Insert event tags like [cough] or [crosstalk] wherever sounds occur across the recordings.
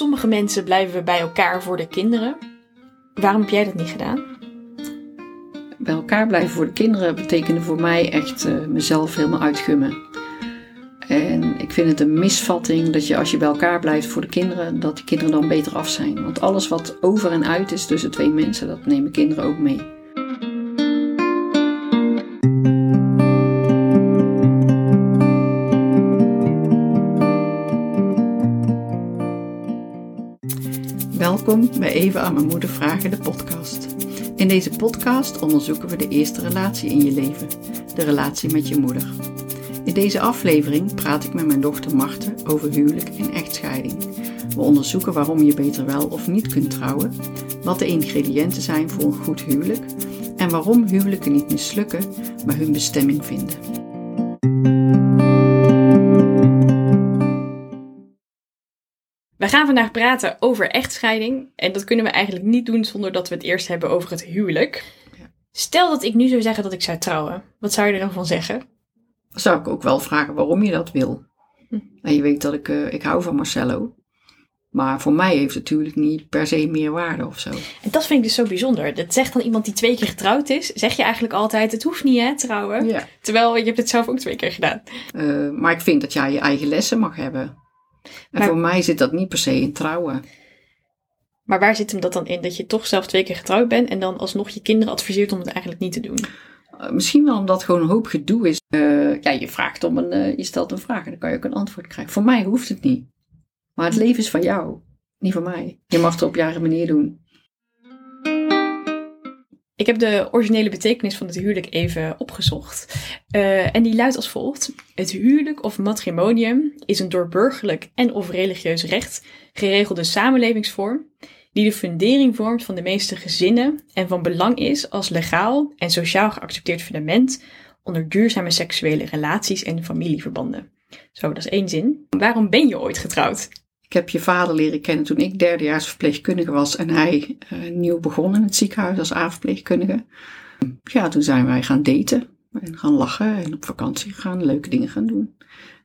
sommige mensen blijven bij elkaar voor de kinderen. Waarom heb jij dat niet gedaan? Bij elkaar blijven voor de kinderen betekende voor mij echt uh, mezelf helemaal uitgummen. En ik vind het een misvatting dat je als je bij elkaar blijft voor de kinderen, dat die kinderen dan beter af zijn. Want alles wat over en uit is tussen twee mensen, dat nemen kinderen ook mee. Welkom bij Even aan mijn moeder vragen, de podcast. In deze podcast onderzoeken we de eerste relatie in je leven, de relatie met je moeder. In deze aflevering praat ik met mijn dochter Marten over huwelijk en echtscheiding. We onderzoeken waarom je beter wel of niet kunt trouwen, wat de ingrediënten zijn voor een goed huwelijk en waarom huwelijken niet mislukken, maar hun bestemming vinden. Gaan vandaag praten over echtscheiding. En dat kunnen we eigenlijk niet doen zonder dat we het eerst hebben over het huwelijk. Stel dat ik nu zou zeggen dat ik zou trouwen. Wat zou je er dan van zeggen? Zou ik ook wel vragen waarom je dat wil. Hm. En je weet dat ik, uh, ik hou van Marcello. Maar voor mij heeft het natuurlijk niet per se meer waarde of zo. En dat vind ik dus zo bijzonder. Dat zegt dan iemand die twee keer getrouwd is. Zeg je eigenlijk altijd, het hoeft niet hè, trouwen. Ja. Terwijl je hebt het zelf ook twee keer gedaan. Uh, maar ik vind dat jij je eigen lessen mag hebben. En voor mij zit dat niet per se in trouwen. Maar waar zit hem dat dan in? Dat je toch zelf twee keer getrouwd bent en dan alsnog je kinderen adviseert om het eigenlijk niet te doen? Uh, misschien wel omdat het gewoon een hoop gedoe is. Uh, ja, je vraagt om een, uh, je stelt een vraag en dan kan je ook een antwoord krijgen. Voor mij hoeft het niet. Maar het leven is van jou, niet van mij. Je mag het op je eigen manier doen. Ik heb de originele betekenis van het huwelijk even opgezocht. Uh, en die luidt als volgt. Het huwelijk of matrimonium is een door burgerlijk en of religieus recht geregelde samenlevingsvorm die de fundering vormt van de meeste gezinnen en van belang is als legaal en sociaal geaccepteerd fundament onder duurzame seksuele relaties en familieverbanden. Zo, dat is één zin. Waarom ben je ooit getrouwd? Ik heb je vader leren kennen toen ik derdejaars verpleegkundige was en hij uh, nieuw begon in het ziekenhuis als A-verpleegkundige. Ja, toen zijn wij gaan daten en gaan lachen en op vakantie gaan, leuke dingen gaan doen.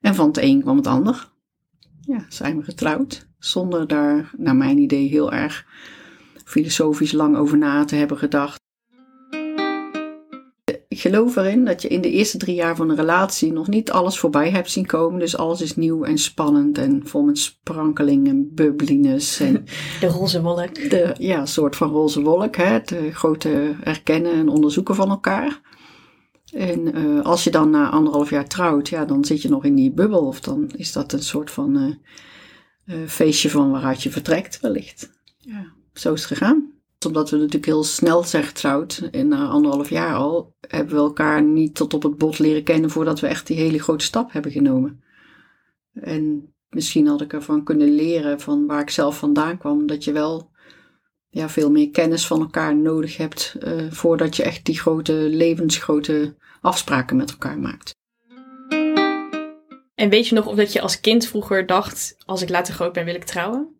En van het een kwam het ander. Ja, zijn we getrouwd. Zonder daar, naar mijn idee, heel erg filosofisch lang over na te hebben gedacht. Ik geloof erin dat je in de eerste drie jaar van een relatie nog niet alles voorbij hebt zien komen. Dus alles is nieuw en spannend en vol met sprankeling en bubblines. En [laughs] de roze wolk. De, ja, een soort van roze wolk. Hè? Het grote erkennen en onderzoeken van elkaar. En uh, als je dan na anderhalf jaar trouwt, ja, dan zit je nog in die bubbel. Of dan is dat een soort van uh, uh, feestje van waaruit je vertrekt, wellicht. Ja, zo is het gegaan omdat we natuurlijk heel snel zijn getrouwd, en na anderhalf jaar al, hebben we elkaar niet tot op het bot leren kennen voordat we echt die hele grote stap hebben genomen. En misschien had ik ervan kunnen leren van waar ik zelf vandaan kwam, dat je wel ja, veel meer kennis van elkaar nodig hebt uh, voordat je echt die grote, levensgrote afspraken met elkaar maakt. En weet je nog of dat je als kind vroeger dacht, als ik later groot ben wil ik trouwen?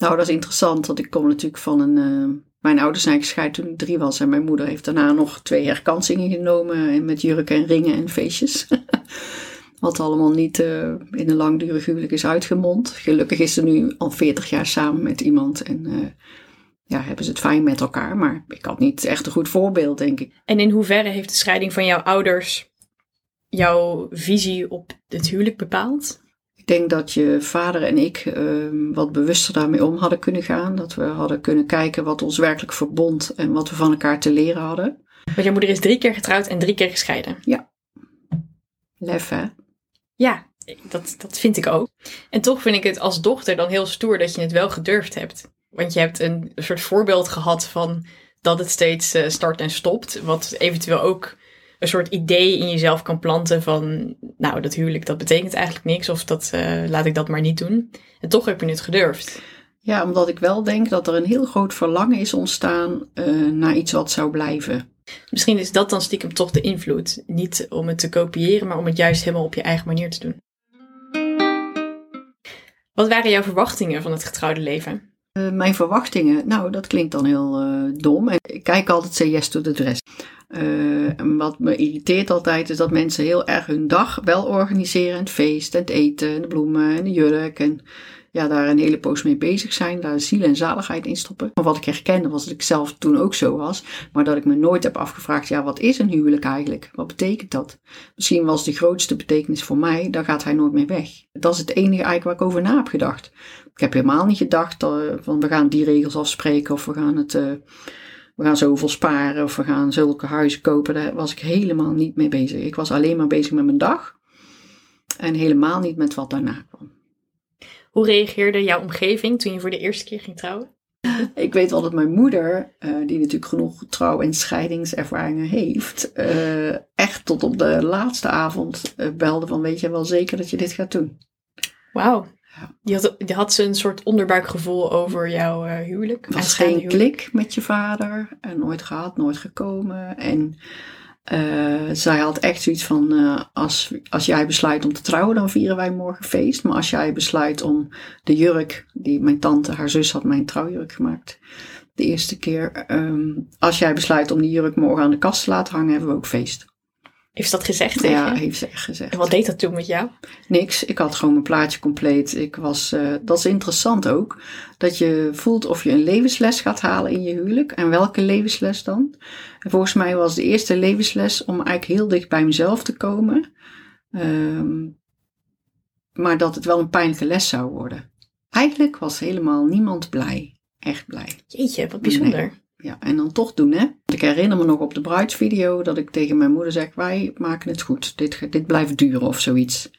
Nou, dat is interessant, want ik kom natuurlijk van een. Uh, mijn ouders zijn gescheiden toen ik drie was en mijn moeder heeft daarna nog twee herkansingen genomen met jurken en ringen en feestjes. [laughs] Wat allemaal niet uh, in een langdurig huwelijk is uitgemond. Gelukkig is ze nu al 40 jaar samen met iemand en uh, ja, hebben ze het fijn met elkaar. Maar ik had niet echt een goed voorbeeld, denk ik. En in hoeverre heeft de scheiding van jouw ouders jouw visie op het huwelijk bepaald? Ik denk dat je vader en ik uh, wat bewuster daarmee om hadden kunnen gaan. Dat we hadden kunnen kijken wat ons werkelijk verbond en wat we van elkaar te leren hadden. Want je moeder is drie keer getrouwd en drie keer gescheiden. Ja. Lef, hè? Ja, dat, dat vind ik ook. En toch vind ik het als dochter dan heel stoer dat je het wel gedurfd hebt. Want je hebt een soort voorbeeld gehad van dat het steeds uh, start en stopt. Wat eventueel ook een soort idee in jezelf kan planten van, nou, dat huwelijk, dat betekent eigenlijk niks. Of dat uh, laat ik dat maar niet doen. En toch heb je het gedurfd. Ja, omdat ik wel denk dat er een heel groot verlangen is ontstaan uh, naar iets wat zou blijven. Misschien is dat dan stiekem toch de invloed. Niet om het te kopiëren, maar om het juist helemaal op je eigen manier te doen. Wat waren jouw verwachtingen van het getrouwde leven? Uh, mijn verwachtingen, nou dat klinkt dan heel uh, dom. Ik kijk altijd say yes to the dress. Uh, wat me irriteert altijd is dat mensen heel erg hun dag wel organiseren. Het feest en het eten en de bloemen en de jurk. En ja, daar een hele poos mee bezig zijn, daar ziel en zaligheid in stoppen. Maar wat ik herkende was dat ik zelf toen ook zo was, maar dat ik me nooit heb afgevraagd, ja, wat is een huwelijk eigenlijk? Wat betekent dat? Misschien was de grootste betekenis voor mij, dan gaat hij nooit meer weg. Dat is het enige eigenlijk waar ik over na heb gedacht. Ik heb helemaal niet gedacht uh, van we gaan die regels afspreken of we gaan het... Uh, we gaan zoveel sparen of we gaan zulke huizen kopen. Daar was ik helemaal niet mee bezig. Ik was alleen maar bezig met mijn dag en helemaal niet met wat daarna kwam. Hoe reageerde jouw omgeving toen je voor de eerste keer ging trouwen? [laughs] Ik weet wel dat mijn moeder, uh, die natuurlijk genoeg trouw- en scheidingservaringen heeft, uh, echt tot op de laatste avond uh, belde van weet je wel zeker dat je dit gaat doen. Wauw. Die, had, die had ze een soort onderbuikgevoel over jouw huwelijk? Het was geen huwelijk. klik met je vader. En nooit gehad, nooit gekomen. En uh, zij had echt zoiets van, uh, als, als jij besluit om te trouwen, dan vieren wij morgen feest. Maar als jij besluit om de jurk, die mijn tante, haar zus had mijn trouwjurk gemaakt, de eerste keer. Um, als jij besluit om die jurk morgen aan de kast te laten hangen, hebben we ook feest. Heeft ze dat gezegd tegen Ja, heeft ze echt gezegd. En wat deed dat toen met jou? Niks. Ik had gewoon mijn plaatje compleet. Ik was, uh, dat is interessant ook. Dat je voelt of je een levensles gaat halen in je huwelijk. En welke levensles dan? En volgens mij was de eerste levensles om eigenlijk heel dicht bij mezelf te komen. Um, maar dat het wel een pijnlijke les zou worden. Eigenlijk was helemaal niemand blij. Echt blij. Jeetje, wat bijzonder. Nee. Ja, en dan toch doen, hè. Ik herinner me nog op de bruidsvideo dat ik tegen mijn moeder zeg, wij maken het goed. Dit, dit blijft duren of zoiets.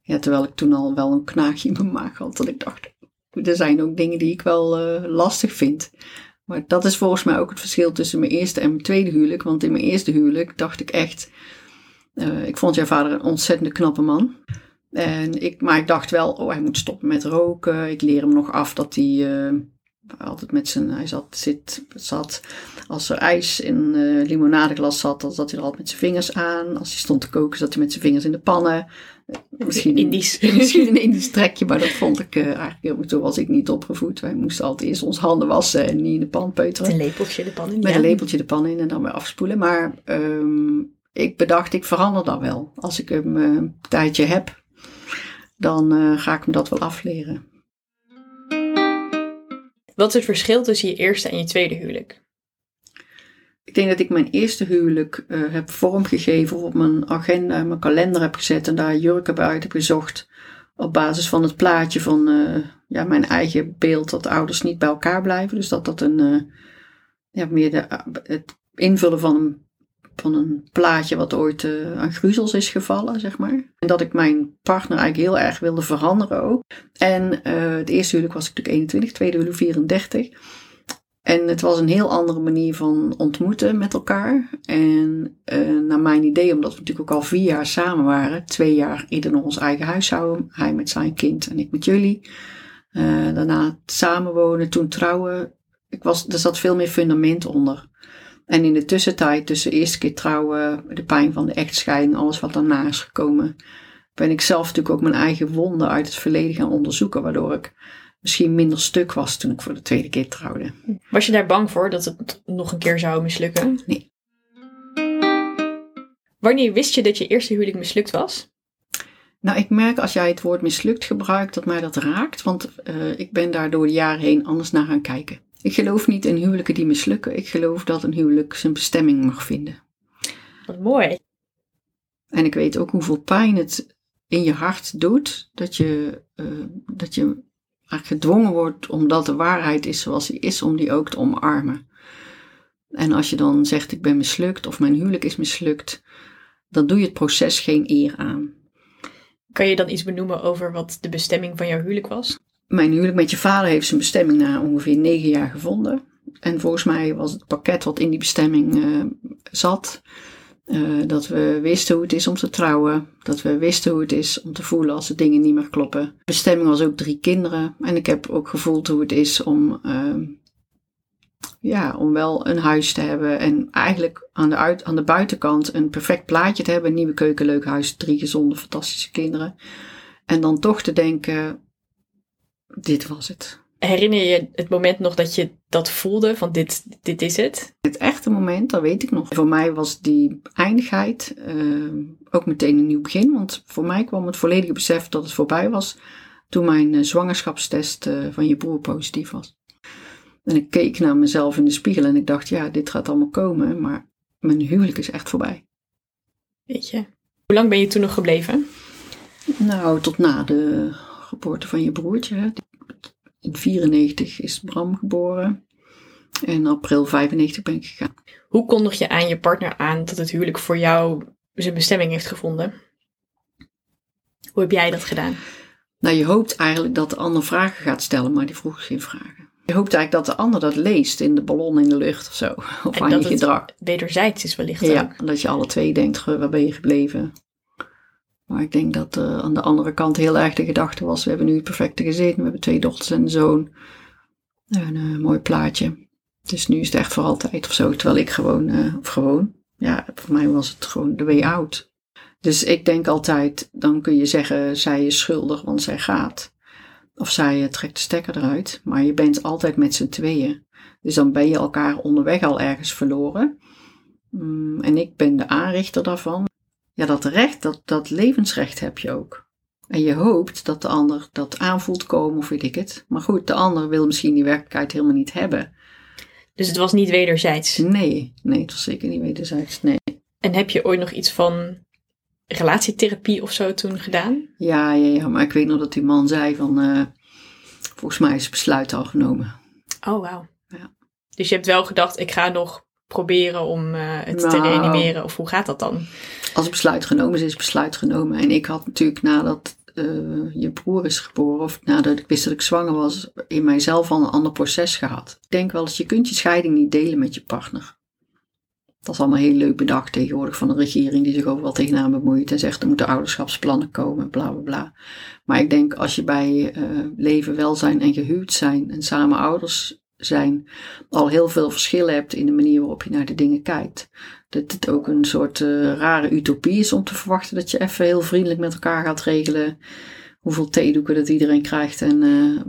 Ja, terwijl ik toen al wel een knaagje in mijn maag had. Dat ik dacht, er zijn ook dingen die ik wel uh, lastig vind. Maar dat is volgens mij ook het verschil tussen mijn eerste en mijn tweede huwelijk. Want in mijn eerste huwelijk dacht ik echt, uh, ik vond jouw vader een ontzettend knappe man. En ik, maar ik dacht wel, oh hij moet stoppen met roken. Ik leer hem nog af dat hij... Uh, altijd met zijn, hij zat, zit, zat, als er ijs in uh, limonadeglas zat, dan zat hij er altijd met zijn vingers aan. Als hij stond te koken, zat hij met zijn vingers in de pannen. Misschien, Indisch. [laughs] misschien een [laughs] Indisch trekje, maar dat vond ik uh, eigenlijk, toen was ik niet opgevoed. Wij moesten altijd eerst ons handen wassen en niet in de pan peuteren. Met een lepeltje de pan in. Met ja. een lepeltje de pan in en dan weer afspoelen. Maar um, ik bedacht, ik verander dat wel. Als ik hem een tijdje heb, dan ga ik me dat wel afleren. Wat is het verschil tussen je eerste en je tweede huwelijk? Ik denk dat ik mijn eerste huwelijk uh, heb vormgegeven op mijn agenda, mijn kalender heb gezet en daar jurken bij uit heb gezocht. Op basis van het plaatje van uh, ja, mijn eigen beeld dat ouders niet bij elkaar blijven. Dus dat dat een, uh, ja, meer de, het invullen van een, van een plaatje wat ooit aan gruzels is gevallen, zeg maar. En dat ik mijn partner eigenlijk heel erg wilde veranderen ook. En het eerste huwelijk was ik natuurlijk 21, tweede huwelijk 34. En het was een heel andere manier van ontmoeten met elkaar. En uh, naar mijn idee, omdat we natuurlijk ook al vier jaar samen waren, twee jaar ieder nog ons eigen huis houden, hij met zijn kind en ik met jullie. Uh, daarna samenwonen, toen trouwen. Ik was, er zat veel meer fundament onder. En in de tussentijd, tussen de eerste keer trouwen, de pijn van de echtscheiding, alles wat daarna is gekomen, ben ik zelf natuurlijk ook mijn eigen wonden uit het verleden gaan onderzoeken, waardoor ik misschien minder stuk was toen ik voor de tweede keer trouwde. Was je daar bang voor dat het nog een keer zou mislukken? Nee. Wanneer wist je dat je eerste huwelijk mislukt was? Nou, ik merk als jij het woord mislukt gebruikt dat mij dat raakt, want uh, ik ben daar door de jaren heen anders naar gaan kijken. Ik geloof niet in huwelijken die mislukken. Ik geloof dat een huwelijk zijn bestemming mag vinden. Wat mooi. En ik weet ook hoeveel pijn het in je hart doet dat je, uh, dat je gedwongen wordt, omdat de waarheid is zoals die is, om die ook te omarmen. En als je dan zegt ik ben mislukt of mijn huwelijk is mislukt, dan doe je het proces geen eer aan. Kan je dan iets benoemen over wat de bestemming van jouw huwelijk was? Mijn huwelijk met je vader heeft zijn bestemming na ongeveer negen jaar gevonden. En volgens mij was het pakket wat in die bestemming uh, zat, uh, dat we wisten hoe het is om te trouwen. Dat we wisten hoe het is om te voelen als de dingen niet meer kloppen. Bestemming was ook drie kinderen. En ik heb ook gevoeld hoe het is om, uh, ja, om wel een huis te hebben. En eigenlijk aan de, uit, aan de buitenkant een perfect plaatje te hebben. Een nieuwe keuken, leuk huis, drie gezonde, fantastische kinderen. En dan toch te denken, dit was het. Herinner je het moment nog dat je dat voelde, van dit, dit is het? Het echte moment, dat weet ik nog. Voor mij was die eindigheid uh, ook meteen een nieuw begin. Want voor mij kwam het volledige besef dat het voorbij was toen mijn eh, zwangerschapstest eh, van je broer positief was. En ik keek naar mezelf in de spiegel en ik dacht, ja, dit gaat allemaal komen, maar mijn huwelijk is echt voorbij. Weet je. Hoe lang ben je toen nog gebleven? Nou, tot na de geboorte van je broertje. hè. In 94 is Bram geboren. En in april 95 ben ik gegaan. Hoe kondig je aan je partner aan dat het huwelijk voor jou zijn bestemming heeft gevonden? Hoe heb jij dat gedaan? Nou, je hoopt eigenlijk dat de ander vragen gaat stellen, maar die vroeg geen vragen. Je hoopt eigenlijk dat de ander dat leest in de ballon in de lucht of zo. [laughs] Of En aan je dat het gedrag. wederzijds is wellicht Ja, ook. dat je alle twee denkt, "Goh, waar ben je gebleven? Maar ik denk dat eh, aan de andere kant heel erg de gedachte was, we hebben nu het perfecte gezin. We hebben twee dochters en een zoon. En een mooi plaatje. Dus nu is het echt voor altijd of zo. Terwijl ik gewoon, eh, of gewoon, ja, voor mij was het gewoon de way out. Dus ik denk altijd, dan kun je zeggen, zij is schuldig, want zij gaat. Of zij eh, trekt de stekker eruit. Maar je bent altijd met z'n tweeën. Dus dan ben je elkaar onderweg al ergens verloren. Mm, en ik ben de aanrichter daarvan. Ja, dat recht, dat, dat levensrecht heb je ook. En je hoopt dat de ander dat aanvoelt komen of weet ik het. Maar goed, de ander wil misschien die werkelijkheid helemaal niet hebben. Dus het was niet wederzijds. Nee, nee, het was zeker niet wederzijds. Nee. En heb je ooit nog iets van relatietherapie of zo toen gedaan? Ja, ja, ja, maar ik weet nog dat die man zei van, eh, volgens mij is het besluit al genomen. Oh, wauw. Ja. Dus je hebt wel gedacht, ik ga nog proberen om eh, het te Nou. reanimeren. Of hoe gaat dat dan? Als besluit genomen is, is besluit genomen. En ik had natuurlijk nadat eh, je broer is geboren, of nadat ik wist dat ik zwanger was, in mijzelf al een ander proces gehad. Ik denk wel eens, je kunt je scheiding niet delen met je partner. Dat is allemaal heel leuk bedacht tegenwoordig van een regering die zich overal tegenaan bemoeit en zegt er moeten ouderschapsplannen komen, bla bla bla. Maar ik denk als je bij eh, leven, welzijn en gehuwd zijn en samen ouders zijn, al heel veel verschillen hebt in de manier waarop je naar de dingen kijkt. Dat het ook een soort eh, rare utopie is om te verwachten dat je even heel vriendelijk met elkaar gaat regelen hoeveel theedoeken dat iedereen krijgt en eh,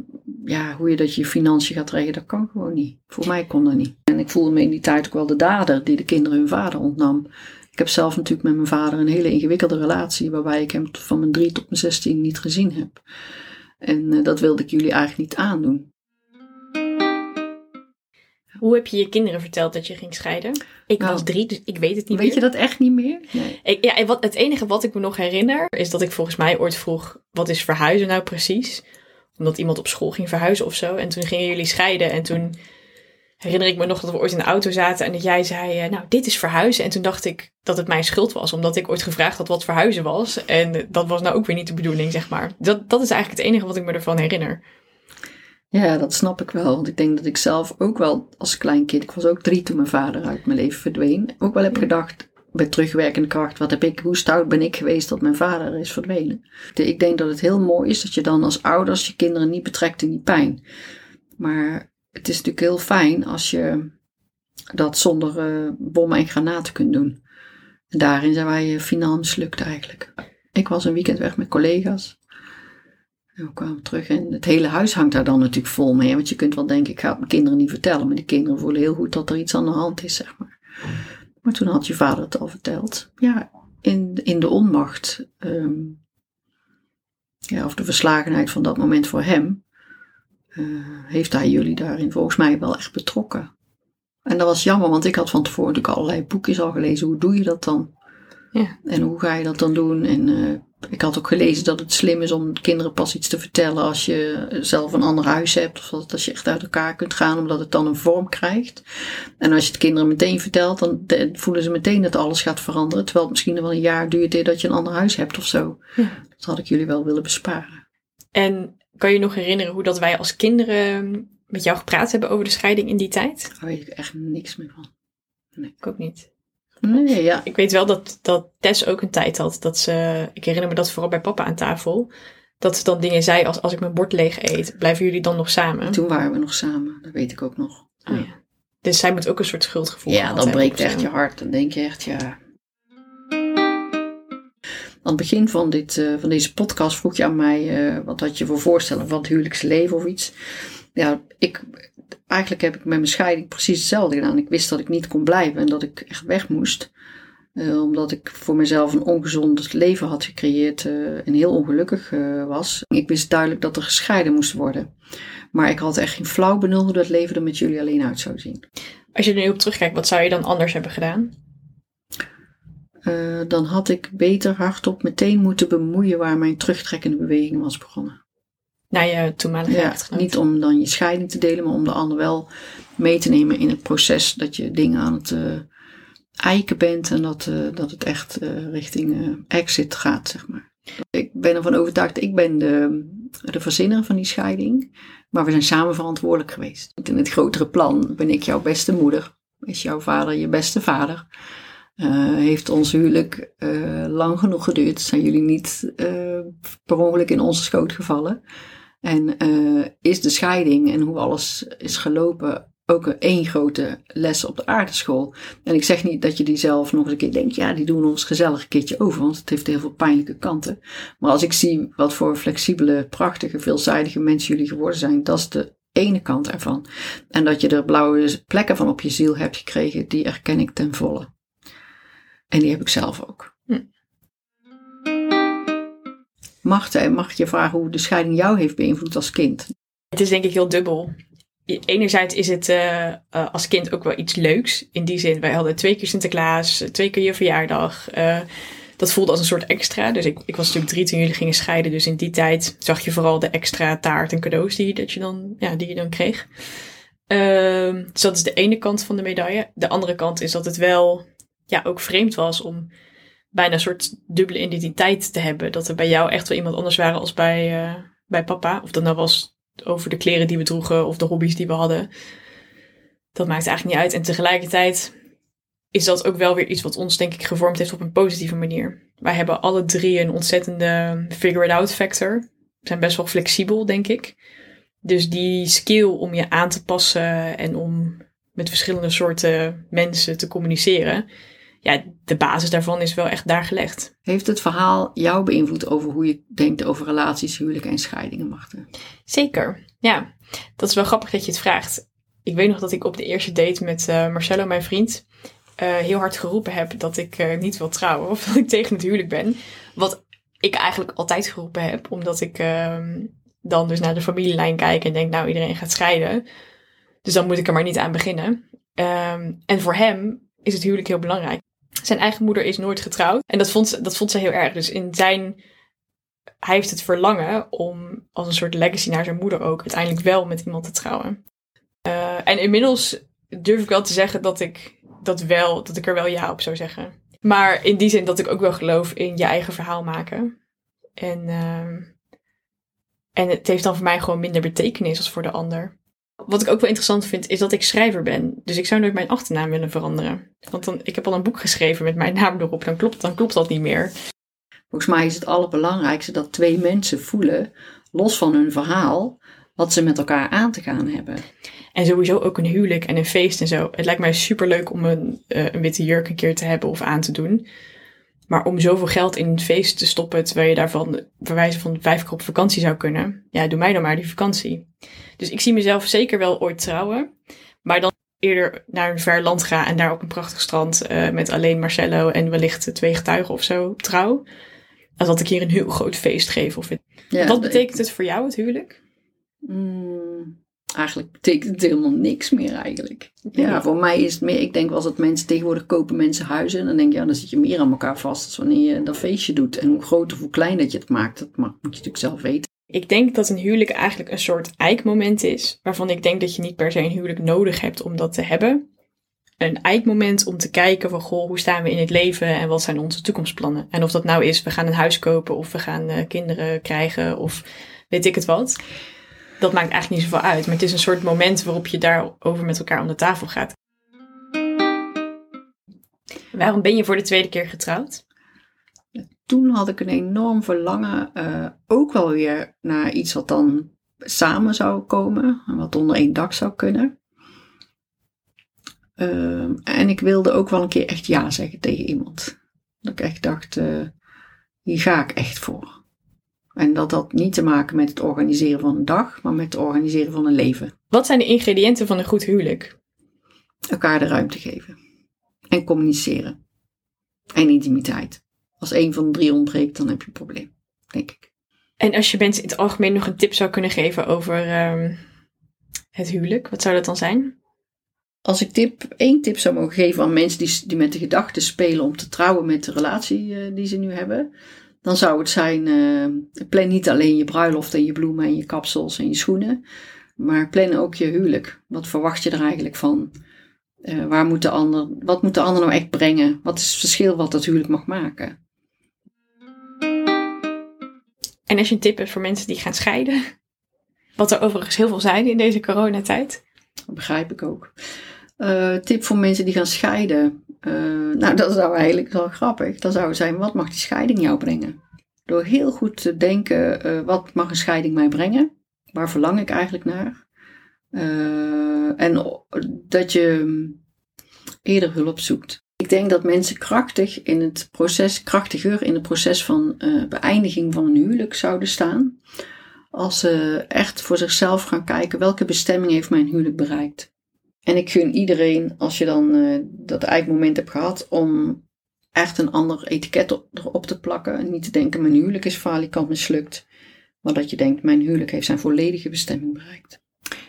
ja, hoe je dat je financiën gaat regelen, dat kan gewoon niet. Voor mij kon dat niet. En ik voelde me in die tijd ook wel de dader die de kinderen hun vader ontnam. Ik heb zelf natuurlijk met mijn vader een hele ingewikkelde relatie, waarbij ik hem van mijn drie tot mijn zestien niet gezien heb. En eh, dat wilde ik jullie eigenlijk niet aandoen. Hoe heb je je kinderen verteld dat je ging scheiden? Ik Nou, was drie, dus ik weet het niet Weet je meer. dat echt niet meer? Nee. Ik, ja, en wat, het enige wat ik me nog herinner is dat ik volgens mij ooit vroeg: wat is verhuizen nou precies? Omdat iemand op school ging verhuizen of zo. En toen gingen jullie scheiden. En toen herinner ik me nog dat we ooit in de auto zaten en dat jij zei: eh, Nou, dit is verhuizen. En toen dacht ik dat het mijn schuld was, omdat ik ooit gevraagd had wat verhuizen was. En dat was nou ook weer niet de bedoeling, zeg maar. Dat, dat is eigenlijk het enige wat ik me ervan herinner. Ja, dat snap ik wel. Want ik denk dat ik zelf ook wel als klein kind, ik was ook drie toen mijn vader uit mijn leven verdween, ook wel heb gedacht, bij terugwerkende kracht, wat heb ik, hoe stout ben ik geweest dat mijn vader is verdwenen. Ik denk dat het heel mooi is dat je dan als ouders je kinderen niet betrekt in die pijn. Maar het is natuurlijk heel fijn als je dat zonder eh, bommen en granaten kunt doen. En daarin zijn wij eh, finaal mislukt eigenlijk. Ik was een weekend weg met collega's. En we kwamen terug en het hele huis hangt daar dan natuurlijk vol mee. Want je kunt wel denken, ik ga het mijn kinderen niet vertellen. Maar die kinderen voelen heel goed dat er iets aan de hand is, zeg maar. Maar toen had je vader het al verteld. Ja, in, in de onmacht. ehm, ja, of de verslagenheid van dat moment voor hem. eh, heeft hij jullie daarin volgens mij wel echt betrokken. En dat was jammer, want ik had van tevoren natuurlijk allerlei boekjes al gelezen. Hoe doe je dat dan? Ja. En hoe ga je dat dan doen? En eh, ik had ook gelezen dat het slim is om kinderen pas iets te vertellen als je zelf een ander huis hebt. Of dat als je echt uit elkaar kunt gaan, omdat het dan een vorm krijgt. En als je het kinderen meteen vertelt, dan voelen ze meteen dat alles gaat veranderen. Terwijl het misschien wel een jaar duurt eer dat je een ander huis hebt of zo. Ja. Dat had ik jullie wel willen besparen. En kan je nog herinneren hoe dat wij als kinderen met jou gepraat hebben over de scheiding in die tijd? Daar weet ik echt niks meer van. Ik ook niet. Nee, ja. Ik weet wel dat, dat Tess ook een tijd had dat ze, ik herinner me dat vooral bij papa aan tafel, dat ze dan dingen zei als als ik mijn bord leeg eet, blijven jullie dan nog samen? Toen waren we nog samen, dat weet ik ook nog. Oh ja. Dus zij moet ook een soort schuldgevoel Ja, gehad dan hebben breekt echt je hart. Dan denk je echt, ja. Aan het begin van, dit, eh, van deze podcast vroeg je aan mij, eh, wat had je voor voorstellen van het huwelijksleven of iets. Ja, ik, eigenlijk heb ik met mijn scheiding precies hetzelfde gedaan. Ik wist dat ik niet kon blijven en dat ik echt weg moest. Eh, omdat ik voor mezelf een ongezond leven had gecreëerd en heel ongelukkig was. Ik wist duidelijk dat er gescheiden moest worden. Maar ik had echt geen flauw benul hoe dat leven er met jullie alleen uit zou zien. Als je er nu op terugkijkt, wat zou je dan anders hebben gedaan? dan had ik beter hardop meteen moeten bemoeien waar mijn terugtrekkende beweging was begonnen naar je toenmalige ja, Niet om dan je scheiding te delen, maar om de ander wel mee te nemen in het proces dat je dingen aan het uh, eiken bent en dat, uh, dat het echt uh, richting exit gaat, zeg maar. Ik ben ervan overtuigd, ik ben de, de verzinner van die scheiding, maar we zijn samen verantwoordelijk geweest. In het grotere plan ben ik jouw beste moeder, is jouw vader je beste vader. heeft ons huwelijk lang genoeg geduurd. Zijn jullie niet per ongeluk in onze schoot gevallen? En uh, is de scheiding en hoe alles is gelopen ook een één grote les op de aardeschool. En ik zeg niet dat je die zelf nog eens een keer denkt, ja, die doen ons gezellig een keertje over, want het heeft heel veel pijnlijke kanten. Maar als ik zie wat voor flexibele, prachtige, veelzijdige mensen jullie geworden zijn, dat is de ene kant ervan. En dat je er blauwe plekken van op je ziel hebt gekregen, die erken ik ten volle. En die heb ik zelf ook. Hm. Marten, mag je vragen hoe de scheiding jou heeft beïnvloed als kind? Het is denk ik heel dubbel. Enerzijds is het uh, als kind ook wel iets leuks. In die zin, wij hadden twee keer Sinterklaas, twee keer je verjaardag. Uh, dat voelde als een soort extra. Dus ik, ik was natuurlijk drie toen jullie gingen scheiden. Dus in die tijd zag je vooral de extra taart en cadeaus die, dat je, dan, ja, die je dan kreeg. Uh, dus dat is de ene kant van de medaille. De andere kant is dat het wel ja, ook vreemd was om bijna een soort dubbele identiteit te hebben. Dat er bij jou echt wel iemand anders waren als bij, uh, bij papa. Of dat nou was over de kleren die we droegen of de hobby's die we hadden. Dat maakt eigenlijk niet uit. En tegelijkertijd is dat ook wel weer iets wat ons denk ik gevormd heeft op een positieve manier. Wij hebben alle drie een ontzettende figure-it-out factor. We zijn best wel flexibel, denk ik. Dus die skill om je aan te passen en om met verschillende soorten mensen te communiceren, ja, de basis daarvan is wel echt daar gelegd. Heeft het verhaal jou beïnvloed over hoe je denkt over relaties, huwelijken en scheidingen, Marten? Zeker, ja. Dat is wel grappig dat je het vraagt. Ik weet nog dat ik op de eerste date met uh, Marcello, mijn vriend, uh, heel hard geroepen heb dat ik uh, niet wil trouwen of [laughs] dat ik tegen het huwelijk ben. Wat ik eigenlijk altijd geroepen heb, omdat ik ehm, dan dus naar de familielijn kijk en denk, nou iedereen gaat scheiden. Dus dan moet ik er maar niet aan beginnen. Um, en voor hem is het huwelijk heel belangrijk. Zijn eigen moeder is nooit getrouwd. En dat vond, ze, dat vond ze heel erg. Dus in zijn. Hij heeft het verlangen om als een soort legacy naar zijn moeder ook uiteindelijk wel met iemand te trouwen. Uh, en inmiddels durf ik wel te zeggen dat ik dat wel, dat ik er wel ja op zou zeggen. Maar in die zin dat ik ook wel geloof in je eigen verhaal maken. En, uh, en het heeft dan voor mij gewoon minder betekenis als voor de ander. Wat ik ook wel interessant vind, is dat ik schrijver ben. Dus ik zou nooit mijn achternaam willen veranderen. Want dan, ik heb al een boek geschreven met mijn naam erop. Dan klopt, dan klopt dat niet meer. Volgens mij is het allerbelangrijkste dat twee mensen voelen, los van hun verhaal, wat ze met elkaar aan te gaan hebben. En sowieso ook een huwelijk en een feest en zo. Het lijkt mij super leuk om een, uh, een witte jurk een keer te hebben of aan te doen. Maar om zoveel geld in een feest te stoppen, terwijl je daarvan verwijzen van vijf keer op vakantie zou kunnen. Ja, doe mij dan maar die vakantie. Dus ik zie mezelf zeker wel ooit trouwen. Maar dan eerder naar een ver land gaan en daar op een prachtig strand uh, met alleen Marcello en wellicht twee getuigen of zo trouw. Als dat ik hier een heel groot feest geef. Of ja, Wat betekent het voor jou, het huwelijk? Mm, eigenlijk betekent het helemaal niks meer eigenlijk. Ja, voor mij is het meer, ik denk wel dat mensen tegenwoordig kopen mensen huizen. En dan denk je, ja, dan zit je meer aan elkaar vast als wanneer je dat feestje doet. En hoe groot of hoe klein dat je het maakt, dat moet je natuurlijk zelf weten. Ik denk dat een huwelijk eigenlijk een soort eikmoment is, waarvan ik denk dat je niet per se een huwelijk nodig hebt om dat te hebben. Een eikmoment om te kijken van, goh, hoe staan we in het leven en wat zijn onze toekomstplannen? En of dat nou is, we gaan een huis kopen of we gaan uh, kinderen krijgen of weet ik het wat. Dat maakt eigenlijk niet zoveel uit, maar het is een soort moment waarop je daarover met elkaar om de tafel gaat. Waarom ben je voor de tweede keer getrouwd? toen had ik een enorm verlangen, uh, ook wel weer naar iets wat dan samen zou komen, wat onder één dak zou kunnen. Uh, en ik wilde ook wel een keer echt ja zeggen tegen iemand. Dat ik echt dacht, uh, hier ga ik echt voor. En dat had niet te maken met het organiseren van een dag, maar met het organiseren van een leven. Wat zijn de ingrediënten van een goed huwelijk? Elkaar de ruimte geven. En communiceren. En intimiteit. Als één van de drie ontbreekt, dan heb je een probleem, denk ik. En als je mensen in het algemeen nog een tip zou kunnen geven over ehm, het huwelijk, wat zou dat dan zijn? Als ik tip, één tip zou mogen geven aan mensen die, die met de gedachte spelen om te trouwen met de relatie eh, die ze nu hebben, dan zou het zijn: uh, plan niet alleen je bruiloft en je bloemen en je kapsels en je schoenen, maar plan ook je huwelijk. Wat verwacht je er eigenlijk van? Uh, waar moet de ander, wat moet de ander nou echt brengen? Wat is het verschil wat dat huwelijk mag maken? En als je een tip hebt voor mensen die gaan scheiden, [laughs] wat er overigens heel veel zijn in deze coronatijd. Dat begrijp ik ook. Uh, tip voor mensen die gaan scheiden. Uh, nou, dat zou eigenlijk wel grappig. Dat zou zijn, wat mag die scheiding jou brengen? Door heel goed te denken, uh, wat mag een scheiding mij brengen? Waar verlang ik eigenlijk naar? en dat je eerder hulp zoekt. Ik denk dat mensen krachtig in het proces, krachtiger in het proces van beëindiging van een huwelijk zouden staan. Als ze echt voor zichzelf gaan kijken, welke bestemming heeft mijn huwelijk bereikt? En ik gun iedereen, als je dan uh, dat eindmoment hebt gehad, om echt een ander etiket op, erop te plakken. En niet te denken, mijn huwelijk is falikant mislukt. Maar dat je denkt, mijn huwelijk heeft zijn volledige bestemming bereikt.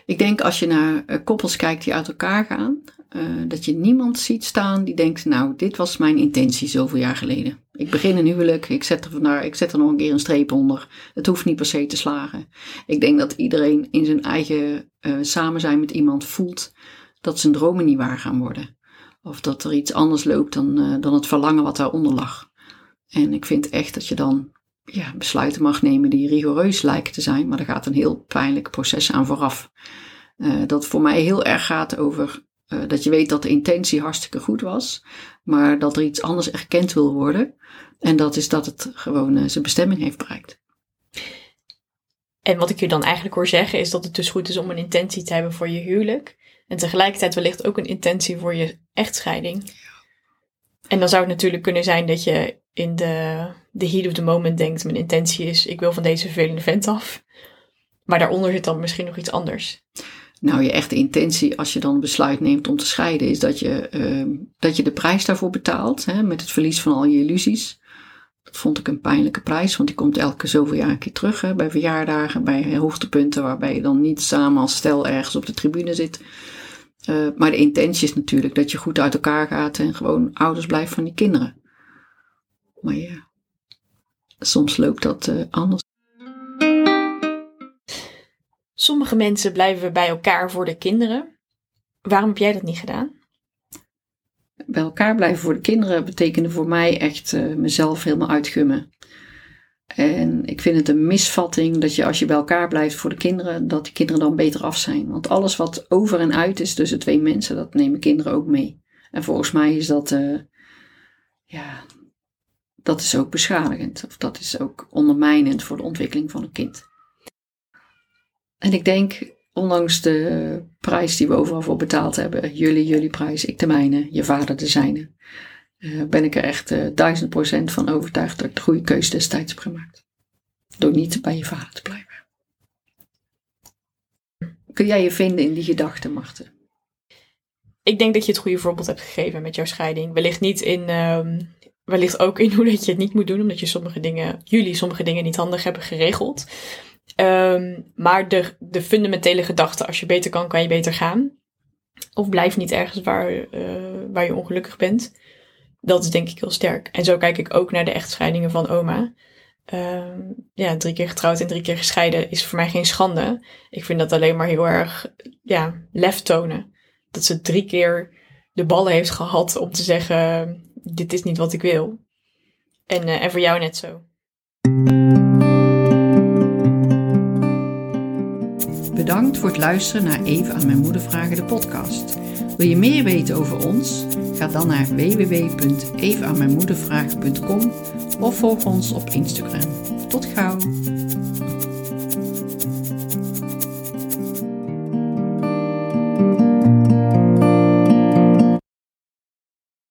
Ik denk als je naar uh, koppels kijkt die uit elkaar gaan, uh, dat je niemand ziet staan die denkt, nou, dit was mijn intentie zoveel jaar geleden. Ik begin een huwelijk, ik zet er, vandaar, ik zet er nog een keer een streep onder. Het hoeft niet per se te slagen. Ik denk dat iedereen in zijn eigen samen zijn met iemand voelt dat zijn dromen niet waar gaan worden. Of dat er iets anders loopt dan, uh, dan het verlangen wat daaronder lag. En ik vind echt dat je dan ja, besluiten mag nemen die rigoureus lijken te zijn, maar er gaat een heel pijnlijk proces aan vooraf. Uh, dat voor mij heel erg gaat over uh, dat je weet dat de intentie hartstikke goed was, maar dat er iets anders erkend wil worden. En dat is dat het gewoon zijn bestemming heeft bereikt. En wat ik je dan eigenlijk hoor zeggen is dat het dus goed is om een intentie te hebben voor je huwelijk. En tegelijkertijd wellicht ook een intentie voor je echtscheiding. En dan zou het natuurlijk kunnen zijn dat je in de, de heat of the moment denkt: mijn intentie is, ik wil van deze vervelende vent af. Maar daaronder zit dan misschien nog iets anders. Nou, je echte intentie als je dan besluit neemt om te scheiden, is dat je, uh, dat je de prijs daarvoor betaalt. Hè, met het verlies van al je illusies. Dat vond ik een pijnlijke prijs, want die komt elke zoveel jaar een keer terug. Hè, bij verjaardagen, bij hoogtepunten waarbij je dan niet samen als stel ergens op de tribune zit. Uh, maar de intentie is natuurlijk dat je goed uit elkaar gaat en gewoon ouders blijft van die kinderen. Maar ja, soms loopt dat uh, anders. Sommige mensen blijven bij elkaar voor de kinderen. Waarom heb jij dat niet gedaan? Bij elkaar blijven voor de kinderen betekende voor mij echt uh, mezelf helemaal uitgummen. En ik vind het een misvatting dat je als je bij elkaar blijft voor de kinderen, dat die kinderen dan beter af zijn. Want alles wat over en uit is tussen twee mensen, dat nemen kinderen ook mee. En volgens mij is dat, uh, ja, dat is ook beschadigend. Of dat is ook ondermijnend voor de ontwikkeling van een kind. En ik denk, ondanks de prijs die we overal voor betaald hebben, jullie, jullie prijs, ik de mijne, je vader de zijne, uh, ben ik er echt uh, duizend procent van overtuigd dat ik de goede keuze destijds heb gemaakt. Door niet bij je vader te blijven. Kun jij je vinden in die gedachten, Marten? Ik denk dat je het goede voorbeeld hebt gegeven met jouw scheiding. Wellicht niet in, um, wellicht ook in hoe dat je het niet moet doen, omdat je sommige dingen, jullie sommige dingen niet handig hebben geregeld. Um, maar de, de fundamentele gedachte, als je beter kan, kan je beter gaan. Of blijf niet ergens waar, uh, waar je ongelukkig bent dat is denk ik heel sterk. En zo kijk ik ook naar de echtscheidingen van oma. Uh, ja, drie keer getrouwd en drie keer gescheiden is voor mij geen schande. Ik vind dat alleen maar heel erg ja, lef tonen. Dat ze drie keer de ballen heeft gehad om te zeggen: Dit is niet wat ik wil. En, uh, en voor jou net zo. Bedankt voor het luisteren naar Even aan mijn moeder vragen de podcast. Wil je meer weten over ons? Ga dan naar www.evenaanmijnmoedervragen.com of volg ons op Instagram. Tot gauw!